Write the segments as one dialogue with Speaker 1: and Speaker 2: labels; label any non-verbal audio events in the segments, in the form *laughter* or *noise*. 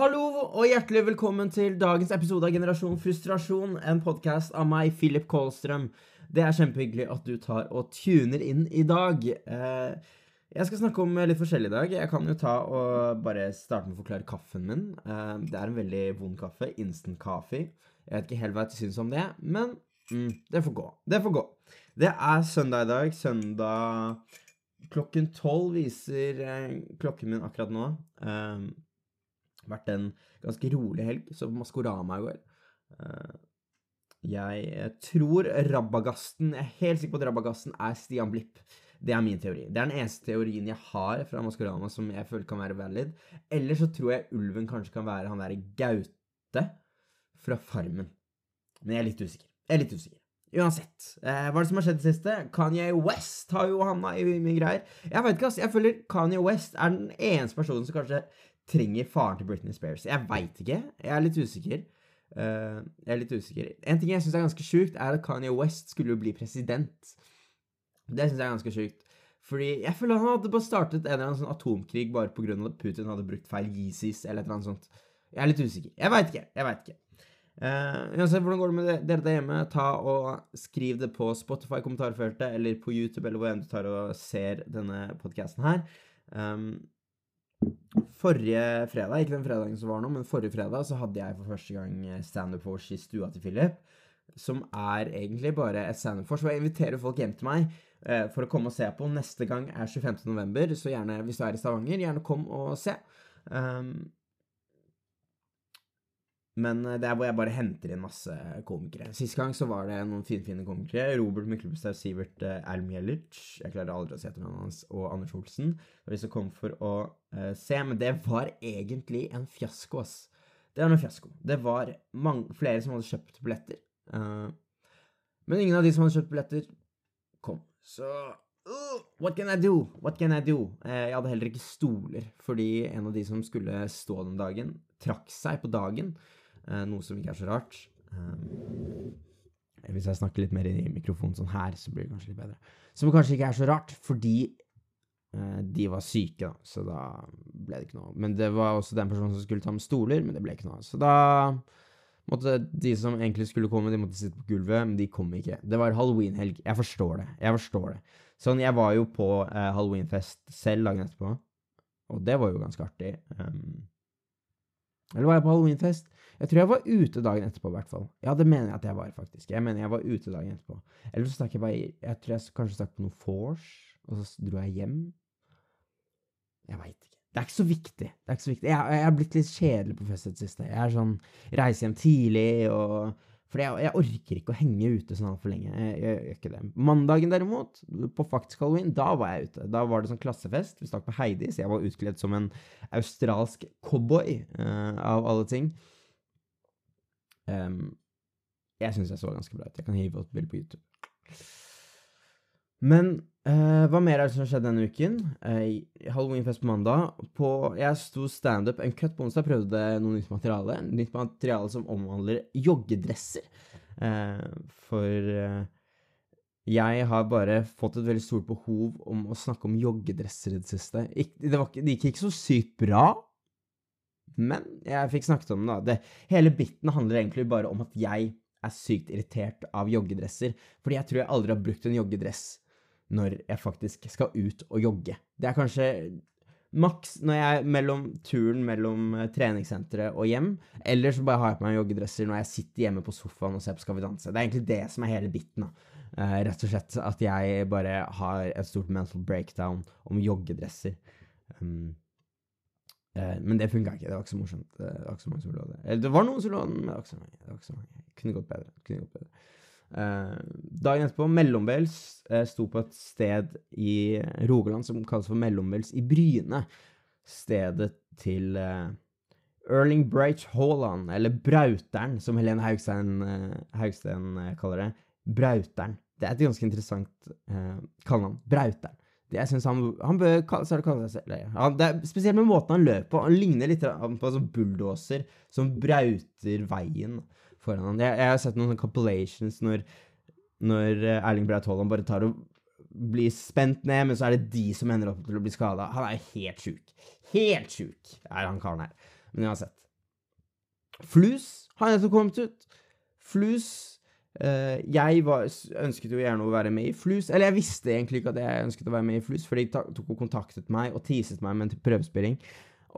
Speaker 1: Hallo og hjertelig velkommen til dagens episode av Generasjon frustrasjon, en podkast av meg, Philip Kålstrøm. Det er kjempehyggelig at du tar og tuner inn i dag. Eh, jeg skal snakke om litt forskjellig i dag. Jeg kan jo ta og bare starte med å forklare kaffen min. Eh, det er en veldig vond kaffe. Instant coffee. Jeg vet ikke helt hva jeg syns om det, men mm, det får gå. Det får gå. Det er søndag i dag. Søndag klokken tolv viser eh, klokken min akkurat nå. Eh, vært en ganske rolig helg, så Maskorama i går. Uh, jeg tror Rabagasten Jeg er helt sikker på at Rabagasten er Stian Blipp. Det er min teori. Det er den eneste teorien jeg har fra Maskorama som jeg føler kan være valid. Eller så tror jeg ulven kanskje kan være han derre Gaute fra Farmen. Men jeg er litt usikker. Jeg er litt usikker. Uansett, eh, hva er det som har skjedd i det siste? Kanye West har jo havna i mye greier. Jeg vet ikke, ass. Jeg føler Kanye West er den eneste personen som kanskje trenger faren til Britney Spears? Jeg veit ikke. Jeg er litt usikker. Uh, jeg er litt usikker. En ting jeg syns er ganske sjukt, er at Kanye West skulle bli president. Det syns jeg er ganske sjukt. Fordi jeg føler han hadde bare startet en eller annen sånn atomkrig bare pga. at Putin hadde brukt feil Yeezys eller et eller annet sånt. Jeg er litt usikker. Jeg veit ikke. Jeg veit ikke. Uh, hvordan går det med dere der hjemme? Ta og Skriv det på Spotify-kommentarfeltet eller på YouTube eller hvor enn du tar og ser denne podkasten her. Um, Forrige fredag, ikke den fredagen som var nå, men forrige fredag så hadde jeg for første gang standup-vors i stua til Philip. Som er egentlig bare et standup-vors. Og jeg inviterer folk hjem til meg eh, for å komme og se på. Neste gang er 25.11., så gjerne, hvis du er i Stavanger, gjerne kom og se. Um, men eh, det er hvor jeg bare henter inn masse komikere. Sist gang så var det noen finfine komikere. Robert Myklebustad, Sivert uh, Almjelic, jeg klarer aldri å si etternavnet hans, og Anders Olsen. Og vi som kom for å uh, se. Men det var egentlig en fiasko, ass. Det var en fiasko. Det var mange, flere som hadde kjøpt billetter. Uh, men ingen av de som hadde kjøpt billetter, kom. Så uh, What can I do? What can I do? jeg hadde heller ikke stoler, fordi en av de som skulle stå den dagen, trakk seg på dagen. Eh, noe som ikke er så rart. Eh, hvis jeg snakker litt mer i mikrofonen sånn her, så blir det kanskje litt bedre. Som kanskje ikke er så rart, fordi eh, de var syke, da, så da ble det ikke noe. Men det var også den personen som skulle ta med stoler, men det ble ikke noe. Så da måtte de som egentlig skulle komme, de måtte sitte på gulvet, men de kom ikke. Det var halloweenhelg. Jeg forstår det. Jeg forstår det. Sånn, jeg var jo på eh, halloweenfest selv dagen etterpå, og det var jo ganske artig. Um, eller var jeg på halloweenfest? Jeg tror jeg var ute dagen etterpå, i hvert fall. Ja, det mener jeg at jeg var, faktisk. Jeg mener jeg var ute dagen etterpå. Eller så stakk jeg bare Jeg tror jeg kanskje stakk på noe vors, og så dro jeg hjem. Jeg veit ikke. Det er ikke så viktig. Det er ikke så viktig. Jeg, jeg er blitt litt kjedelig på fest i det siste. Jeg er sånn Reiser hjem tidlig og For jeg, jeg, orker ikke å henge ute sånn altfor lenge. Jeg, jeg, gjør ikke det. Mandagen derimot, på faktisk halloween, da var jeg ute. Da var det sånn klassefest. Vi stakk på Heidi, så jeg var utkledd som en australsk cowboy, uh, av alle ting. Um, jeg syns jeg så ganske bra ut. Jeg kan hive opp bilde på YouTube. Men uh, hva mer er det som skjedde denne uken? Uh, Halloweenfest på mandag. På, jeg sto standup en cut på onsdag, prøvde noe nytt materiale. Nytt materiale som omhandler joggedresser. Uh, for jeg har bare fått et veldig stort behov om å snakke om joggedresser i det siste. Ik det, var, det gikk ikke så sykt bra, men jeg fikk snakket om det. Det, hele biten handler egentlig bare om at jeg er sykt irritert av joggedresser. Fordi jeg tror jeg aldri har brukt en joggedress når jeg faktisk skal ut og jogge. Det er kanskje maks når jeg er mellom turen mellom eh, treningssenteret og hjem. Eller så bare har jeg på meg joggedresser når jeg sitter hjemme på sofaen og ser på Skal vi danse. Det er egentlig det som er hele biten. da. Uh, rett og slett at jeg bare har et stort mental breakdown om joggedresser. Um, uh, men det funka ikke. Det var ikke så morsomt. Det var ikke så mange som lå det. Eller det var noen som lå den, men det var ikke så mange. Det var ikke så mange. Kunne gått bedre. Kunne gått bedre. Uh, dagen etterpå, mellombels, uh, sto på et sted i Rogaland som kalles for Mellombels i Bryne. Stedet til uh, Erling Bright Haaland, eller Brauteren, som Helene Haugstein, Haugstein kaller det. Brauteren. Det er et ganske interessant kallenavn. Brauteren. Jeg synes han, han, bør kalle seg selv han, det er Spesielt med måten han løper på. Han ligner litt på sånn bulldoser som brauter veien foran han. Jeg, jeg har sett noen compilations når, når eh, Erling Braut Haaland bare tar og blir spent ned, men så er det de som ender opp til å bli skada. Han er jo helt sjuk. Helt sjuk er han karen her. Men uansett. Flus har nettopp kommet ut. Flus Uh, Jeg var, ønsket jo gjerne å være med i Flus. Eller jeg visste egentlig ikke at jeg ønsket å være med i Flus, for de tok og kontaktet meg og teaset meg med en prøvespilling.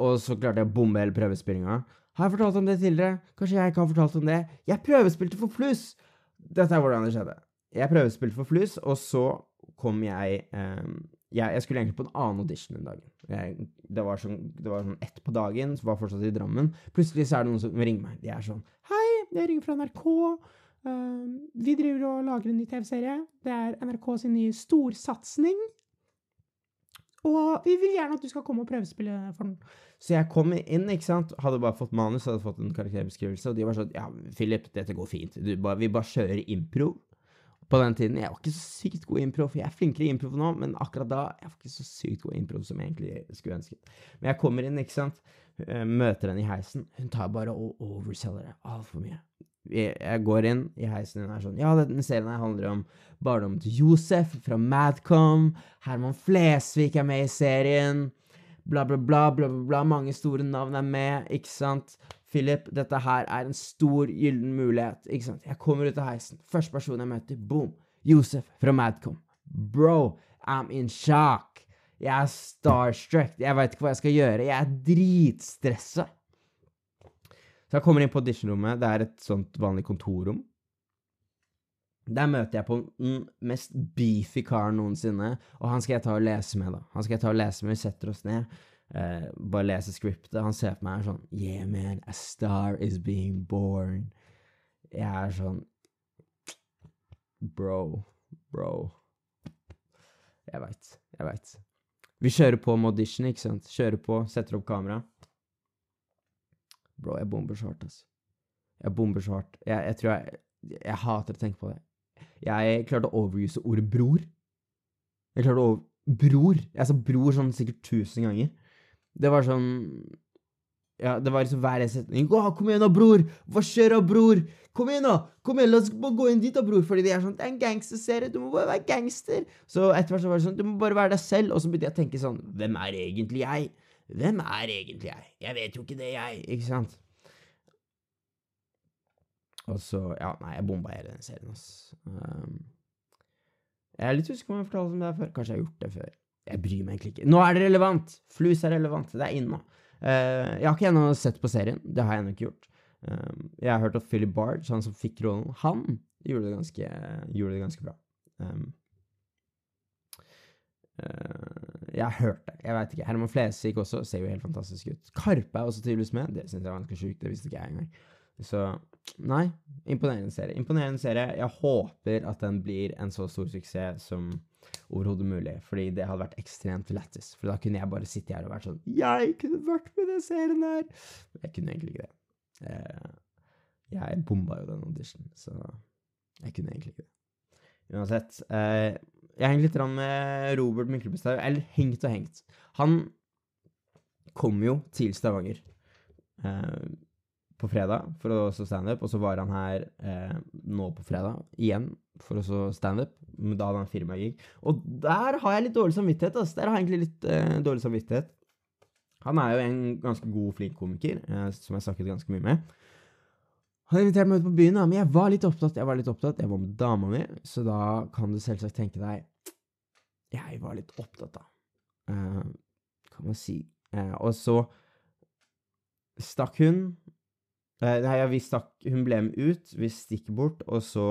Speaker 1: Og så klarte jeg å bombe hele prøvespillinga. Har jeg fortalt om det tidligere? Kanskje jeg ikke har fortalt om det? Jeg prøvespilte for Flus! Dette er hvordan det skjedde. Jeg prøvespilte for Flus, og så kom jeg ehm, jeg, jeg skulle egentlig på en annen audition den dagen. Jeg, det, var sånn, det var sånn ett på dagen, så var jeg fortsatt i Drammen. Plutselig så er det noen som ringer meg. De er sånn Hei, jeg ringer fra NRK. Ehm, vi driver og lager en ny TV-serie. Det er NRK sin nye storsatsing. Og vi vil gjerne at du skal komme og prøvespille for den. Så jeg kom inn, ikke sant, hadde bare fått manus, hadde fått en karakterbeskrivelse, og de var sånn Ja, Philip, dette går fint. Bare, vi bare kjører improv. På den tiden Jeg var ikke så sykt god i improv, for jeg er flinkere i improv nå, men akkurat da jeg var ikke så sykt god i improv som jeg egentlig skulle ønsket. Men jeg kommer inn, ikke sant, eh, møter henne i heisen. Hun tar bare og overselger det altfor mye. Jeg, går inn i heisen, og er sånn Ja, denne serien her handler om barndommen til Josef fra Madcom. Herman Flesvig er med i serien. Bla, bla, bla, bla, bla. Mange store navn er med, ikke sant? Philip, dette her er en stor, gyllen mulighet, ikke sant? Jeg kommer ut av heisen. Første person jeg møter, boom. Josef fra Madcom. Bro, I'm in shock. Jeg er starstruck. Jeg veit ikke hva jeg skal gjøre. Jeg er dritstressa. Så jeg kommer inn på auditionrommet. Det er et sånt vanlig kontorrom. Der møter jeg på den mest beefy karen noensinne, og han skal jeg ta og lese med, da. Han skal jeg ta og lese med, vi setter oss ned, eh, bare leser scriptet. Han ser på meg og er sånn Yeah, man, a star is being born. Jeg er sånn Bro, bro. Jeg veit, jeg veit. Vi kjører på med audition, ikke sant? Kjører på, setter opp kamera. Bro, jeg bomber så hardt, altså. Jeg bomber så hardt. Jeg, jeg tror jeg Jeg hater å tenke på det. Jeg klarte å overuse ordet bror. Jeg klarte å over... Bror! Jeg sa bror sånn sikkert tusen ganger. Det var sånn Ja, det var liksom hver setning. Å, kom igjen da, bror! Hva skjer da, bror? Kom igjen, da! Kom igjen, La oss bare gå inn dit, da, bror! Fordi de er sånn Det er en gangsterserie, du må bare være gangster! Så etter hvert så var det sånn Du må bare være deg selv. Og så begynte jeg å tenke sånn Hvem er egentlig jeg? Hvem er egentlig jeg? Jeg vet jo ikke det, jeg. Ikke sant? Og så Ja, nei, jeg bomba hele den serien, ass. Um, jeg er litt usikker på om jeg har fortalt om det her før. Kanskje jeg har gjort det før. Jeg bryr meg egentlig ikke. Nå er det relevant! Flus er relevant. Det er inne nå. Uh, jeg har ikke ennå sett på serien. Det har jeg ennå ikke gjort. Um, jeg har hørt at Philip Barge, han som fikk rollen, han gjorde det ganske, gjorde det ganske bra. Um, jeg har hørt det. Jeg veit ikke. Herman Flesvig også ser jo helt fantastisk ut. Karpe er også tydeligvis med. Det syns jeg var ganske sjukt. Det visste ikke jeg engang. Så nei, imponerende serie. Imponerende serie. Jeg håper at den blir en så stor suksess som overhodet mulig, fordi det hadde vært ekstremt lættis. For da kunne jeg bare sitte her og vært sånn Jeg kunne vært med den serien der! Jeg kunne egentlig ikke det. Eh, jeg bomba jo den auditionen, så jeg kunne egentlig ikke det. Uansett. Eh, jeg henger litt med Robert Myklebustad. Eller hengt og hengt. Han kom jo til Stavanger. Eh, på fredag for å stå standup, og så var han her eh, nå på fredag igjen for å stå standup. Men Da hadde han firmagig. Og der har jeg litt dårlig samvittighet. Altså. Der har jeg egentlig litt eh, dårlig samvittighet. Han er jo en ganske god, flink komiker, eh, som jeg snakket ganske mye med. Han inviterte meg ut på byen, da, men jeg var litt opptatt. Jeg var litt opptatt, jeg var med dama mi, så da kan du selvsagt tenke deg Jeg var litt opptatt, da. Uh, kan man si. Uh, og så stakk hun uh, Nei, ja, vi stakk Hun ble med ut, vi stikker bort, og så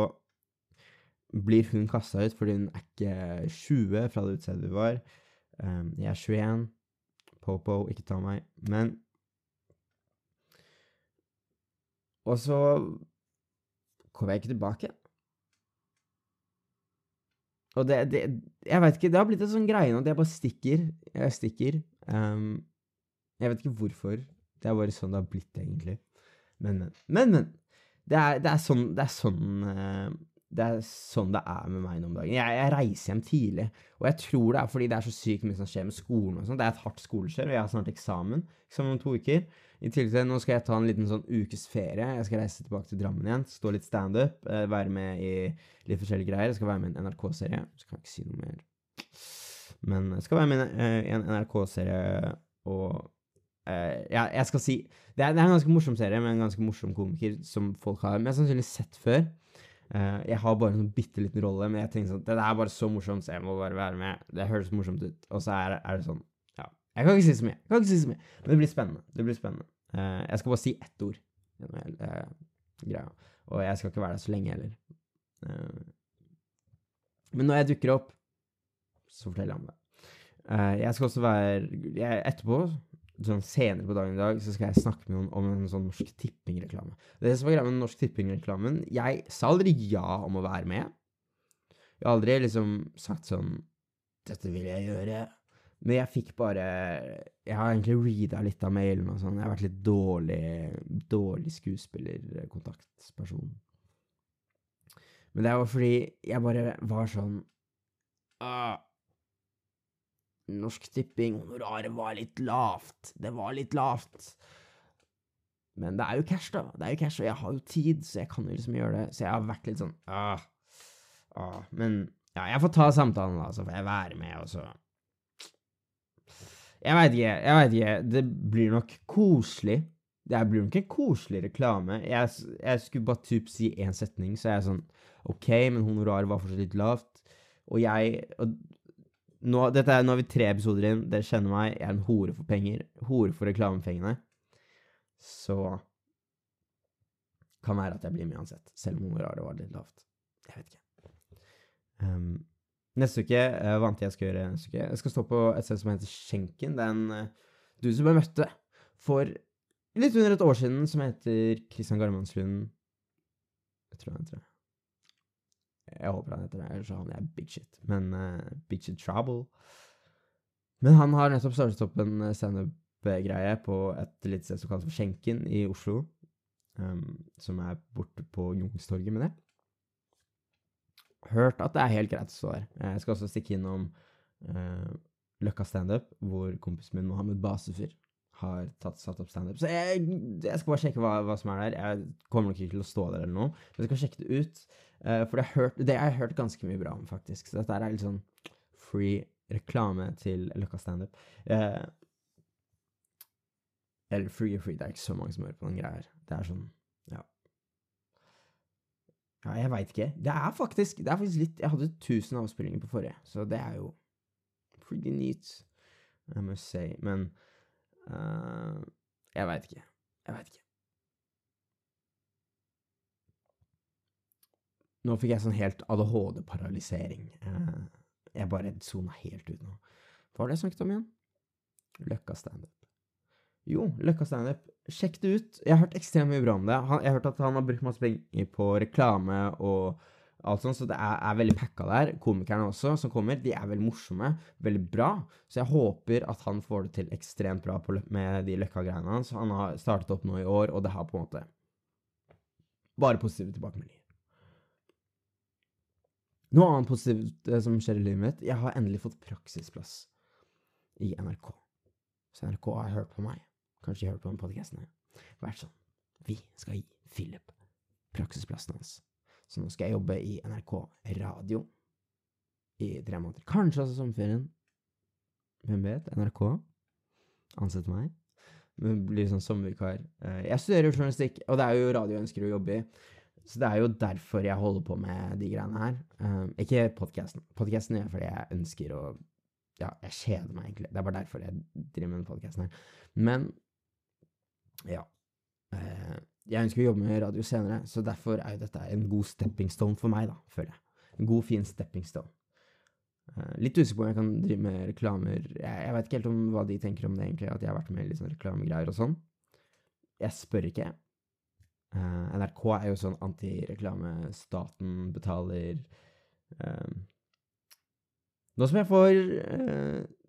Speaker 1: blir hun kasta ut fordi hun er ikke 20 fra det utstedet vi var. Jeg er 21. Popo, ikke ta meg. Men Og så kom jeg ikke tilbake. Og det, det Jeg veit ikke, det har blitt en sånn greie nå at jeg bare stikker. Jeg stikker. Um, jeg vet ikke hvorfor. Det er bare sånn det har blitt, egentlig. Men, men. Men, men. Det er, det er sånn det er sånn, uh, det er sånn det er med meg nå om dagen. Jeg, jeg, reiser hjem tidlig, og jeg tror det er fordi det er så sykt mye som skjer med skolen og sånn. Det er et hardt skoleskjør, og jeg har snart eksamen, eksamen om to uker. I tillegg til det, nå skal jeg ta en liten sånn ukes ferie. Jeg skal reise tilbake til Drammen igjen, stå litt standup, eh, være med i litt forskjellige greier. Jeg skal være med i en NRK-serie. Så kan jeg ikke si noe mer. Men jeg skal være med i en NRK-serie og Uh, ja, jeg skal si det er, det er en ganske morsom serie med en ganske morsom komiker som folk har mest sannsynlig sett før. Uh, jeg har bare en sånn bitte liten rolle, men jeg tenker sånn Det er bare så morsomt, så jeg må bare være med. Det høres morsomt ut. Og så er, er det sånn. Jeg kan ikke si så mye. Jeg kan ikke si så mye. Men det blir spennende. Det blir spennende. Uh, jeg skal bare si ett ord gjennom hele uh, greia. Og jeg skal ikke være der så lenge heller. Uh, men når jeg dukker opp, så forteller jeg om det. Eh, jeg skal også være jeg, Etterpå, sånn senere på dagen i dag, så skal jeg snakke med noen om en sånn Norsk Tipping-reklame. Det som var greia med Norsk Tipping-reklamen Jeg sa aldri ja om å være med. Jeg har aldri liksom sagt sånn Dette vil jeg gjøre. Men jeg fikk bare Jeg har egentlig reada litt av mailen og sånn. Jeg har vært litt dårlig Dårlig skuespillerkontaktperson. Men det var fordi jeg bare var sånn ah, Norsk Tipping, honoraret var litt lavt. Det var litt lavt. Men det er jo cash, da. Det er jo cash, og jeg har jo tid, så jeg kan jo liksom gjøre det. Så jeg har vært litt sånn ah, ah. Men ja, jeg får ta samtalen, da, så får jeg være med, og så Jeg veit ikke, jeg veit ikke. Det blir nok koselig. Det blir nok en koselig reklame. Jeg, jeg skulle bare typ si én setning, så jeg er sånn OK, men honoraret var fortsatt litt lavt. Og jeg og nå, dette er, nå har vi tre episoder inn. Dere kjenner meg. Jeg er en hore for penger. Hore for reklamepengene. Så kan være at jeg blir med uansett, selv om honoraret var litt lavt. Jeg vet ikke. Um, neste uke uh, hva annet jeg skal gjøre neste uke? Jeg skal stå på et sted som heter Skjenken. Det er en uh, du som jeg møtte for litt under et år siden, som heter Christian Garmannslund. Jeg tror han heter det. Jeg håper han heter det, ellers han er big shit. Men uh, big shit trouble. Men han har nettopp startet opp en standup-greie på et lite sted som kalles Skjenken i Oslo. Um, som er borte på Youngstorget mener det. Hørt at det er helt greit å stå her. Jeg skal også stikke innom uh, Løkka standup, hvor kompisen min Mohammed Basefyr har tatt, satt opp standup. Så jeg, jeg, skal bare sjekke hva, hva, som er der. Jeg kommer nok ikke til å stå der eller noe, men jeg skal sjekke det ut. Uh, for det har, hørt, det har jeg hørt ganske mye bra om, faktisk. Så dette er litt sånn free reklame til Løkka standup. Uh, eller free og free, det er ikke så mange som hører på den greia her. Det er sånn, ja. Jeg veit ikke. Det er faktisk det er faktisk litt Jeg hadde 1000 avspillinger på forrige, så det er jo pretty neat, I must say. Men uh, jeg veit ikke. Jeg veit ikke. Nå fikk jeg sånn helt ADHD-paralysering. Uh, jeg bare sona helt ut nå. Hva var det jeg snakket om igjen? Løkka standup. Jo, Løkka standup. Sjekk det ut. Jeg har hørt ekstremt mye bra om det. Han, jeg har hørt at han har brukt masse penger på reklame og alt sånt, så det er, er veldig packa der. Komikerne også, som kommer, de er veldig morsomme. Veldig bra. Så jeg håper at han får det til ekstremt bra på, med de Løkka-greiene hans. Han har startet opp nå i år, og det har på en måte bare positive tilbakemeldinger. Noe annet positivt eh, som skjer i livet mitt, jeg har endelig fått praksisplass i NRK. Så NRK har hørt på meg, kanskje hørt på den podkasten her, vært sånn Vi skal gi Philip praksisplassen hans. Så nå skal jeg jobbe i NRK Radio i tre måneder. Kanskje også sommerferien. Hvem vet? NRK ansetter meg. Men blir sånn sommervikar. Eh, jeg studerer journalistikk, og det er jo radio jeg ønsker å jobbe i. Så det er jo derfor jeg holder på med de greiene her. Um, ikke podkasten. Podkasten gjør jeg fordi jeg ønsker å Ja, jeg kjeder meg egentlig. Det er bare derfor jeg driver med den podkasten her. Men ja. Uh, jeg ønsker å jobbe med radio senere, så derfor er jo dette en god stepping stone for meg, da, føler jeg. En god, fin stepping stone. Uh, litt usikker på om jeg kan drive med reklamer. Jeg, jeg vet ikke helt om hva de tenker om det, egentlig, at jeg har vært med i litt sånn reklamegreier og sånn. Jeg spør ikke. Uh, NRK er jo sånn antireklame. Staten betaler uh, Nå som jeg får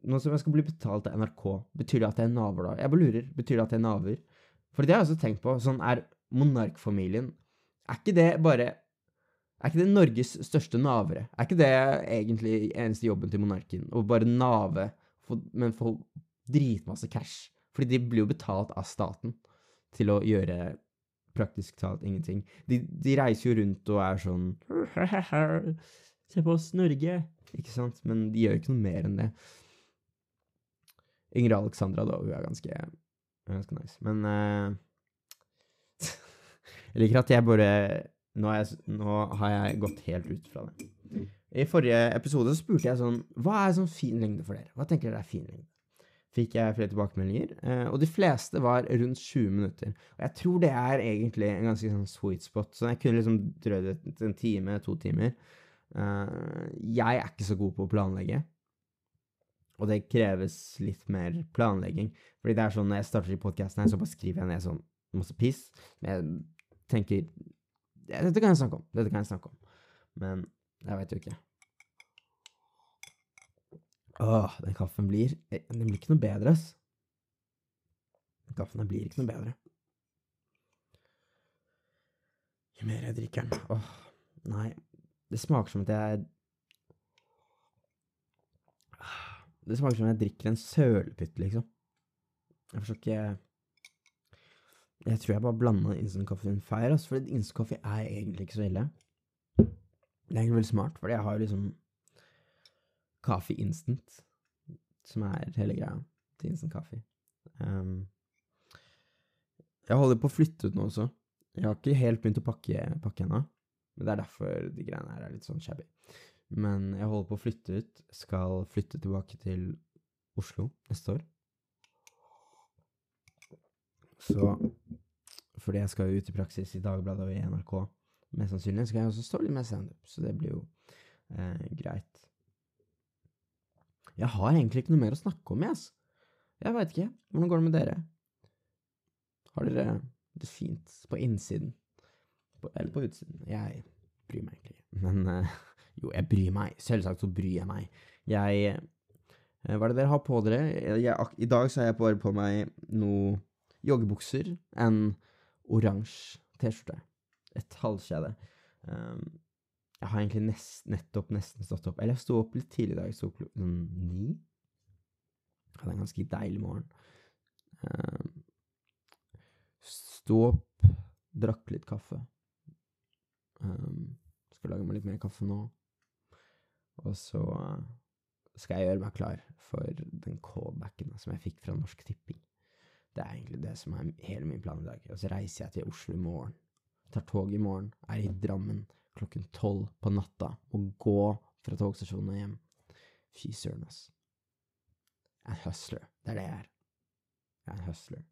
Speaker 1: Nå som jeg skal bli betalt av NRK, betyr det at jeg er naver da? Jeg bare lurer. Betyr det at jeg er naver? For det har jeg også tenkt på. Sånn er monarkfamilien Er ikke det bare Er ikke det Norges største navere? Er ikke det egentlig eneste jobben til monarken? Å bare nave, men få dritmasse cash? Fordi de blir jo betalt av staten til å gjøre praktisk talt ingenting. De, de, reiser jo rundt og er sånn *laughs* Se på oss, Norge! Ikke sant? Men de gjør ikke noe mer enn det. Ingrid Alexandra, da, hun er ganske Ganske nice. Men uh, *laughs* Jeg liker at jeg bare nå, er jeg, nå har jeg gått helt ut fra det. I forrige episode så spurte jeg sånn Hva er sånn fin lengde for dere? Hva tenker dere er fin lengde? Fikk jeg flere tilbakemeldinger, uh, og de fleste var rundt 20 minutter. Og jeg tror det er egentlig en ganske sånn sweet spot, så jeg kunne liksom drøyd en time, to timer. Uh, jeg er ikke så god på å planlegge. Og det kreves litt mer planlegging. Fordi det er sånn når jeg starter i podkasten her, så bare skriver jeg ned sånn masse piss. Men jeg tenker Dette kan jeg snakke om. Dette kan jeg snakke om. Men jeg veit jo ikke. Åh, den kaffen blir Den blir ikke noe bedre, ass. Kaffen blir ikke noe bedre. Jo mer jeg drikker den Åh, nei. Det smaker som at jeg Det smaker som om jeg drikker en sølepytt, liksom. Jeg forstår ikke Jeg tror jeg bare blanda instant-kaffen feil, altså, for instant-kaffe er egentlig ikke så ille. Det er egentlig veldig smart, fordi jeg har liksom Kaffe Instant, som er hele greia til instant kaffe. Um, jeg holder på å flytte ut nå også. Jeg har ikke helt begynt å pakke, pakke ennå, men det er derfor de greiene her er litt sånn shabby. Men jeg holder på å flytte ut. Skal flytte tilbake til Oslo neste år. Så fordi jeg skal jo ut i praksis i Dagbladet og i NRK, mest sannsynlig, skal jeg også stå litt med standup, så det blir jo eh, greit. Jeg har egentlig ikke noe mer å snakke om, jeg, ass. Jeg veit ikke. Hvordan går det med dere? Har dere det fint på innsiden? På, eller på utsiden? Jeg bryr meg egentlig ikke. Men uh, *laughs* jo, jeg bryr meg. Selvsagt så bryr jeg meg. Jeg uh, Hva er det dere har på dere? Jeg, I dag så har jeg bare på meg noe joggebukser, en oransje T-skjorte, et halskjede. Um, jeg har egentlig nest, nettopp nesten stått opp. Eller jeg sto opp litt tidlig i dag. Jeg sto klokken ni. Hadde en ganske deilig morgen. Um, sto opp, drakk litt kaffe. Um, skal lage meg litt mer kaffe nå. Og så skal jeg gjøre meg klar for den callbacken som jeg fikk fra Norsk Tipping. Det er egentlig det som er hele min plan i dag. Og så reiser jeg til Oslo i morgen. Tar tog i morgen, er i Drammen klokken tolv på natta og gå fra togstasjonen og hjem. Fy søren, ass. En hustler. Det er det jeg er. Jeg er en hustler.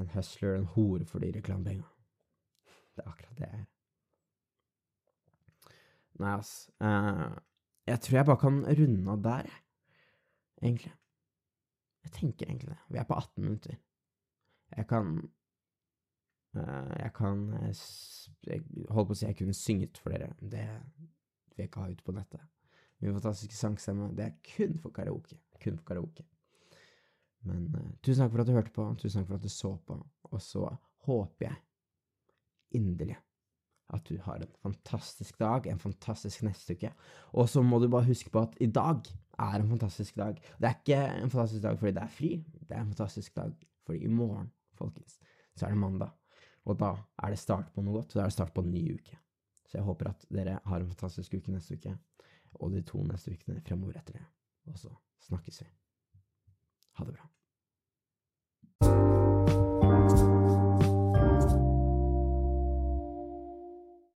Speaker 1: En hustler, en hore for de reklamepenga. *laughs* Det er akkurat det jeg er. Nei, ass. Uh, jeg tror jeg bare kan runde av der, jeg. Egentlig. Jeg tenker egentlig det. Vi er på 18 minutter. Jeg kan Uh, jeg kan eh, jeg holdt på å si jeg kunne synget for dere. Det vil jeg ikke ha ute på nettet. Min fantastiske sangstemme, det er kun for karaoke. Kun for karaoke. Men uh, tusen takk for at du hørte på, tusen takk for at du så på, og så håper jeg inderlig at du har en fantastisk dag, en fantastisk neste uke. Og så må du bare huske på at i dag er en fantastisk dag. Det er ikke en fantastisk dag fordi det er fri, det er en fantastisk dag fordi i morgen, folkens, så er det mandag. Og da er det start på noe godt. Da er det start på en ny uke. Så jeg håper at dere har en fantastisk uke neste uke, og de to neste ukene fremover etter det. Og så snakkes vi. Ha det bra.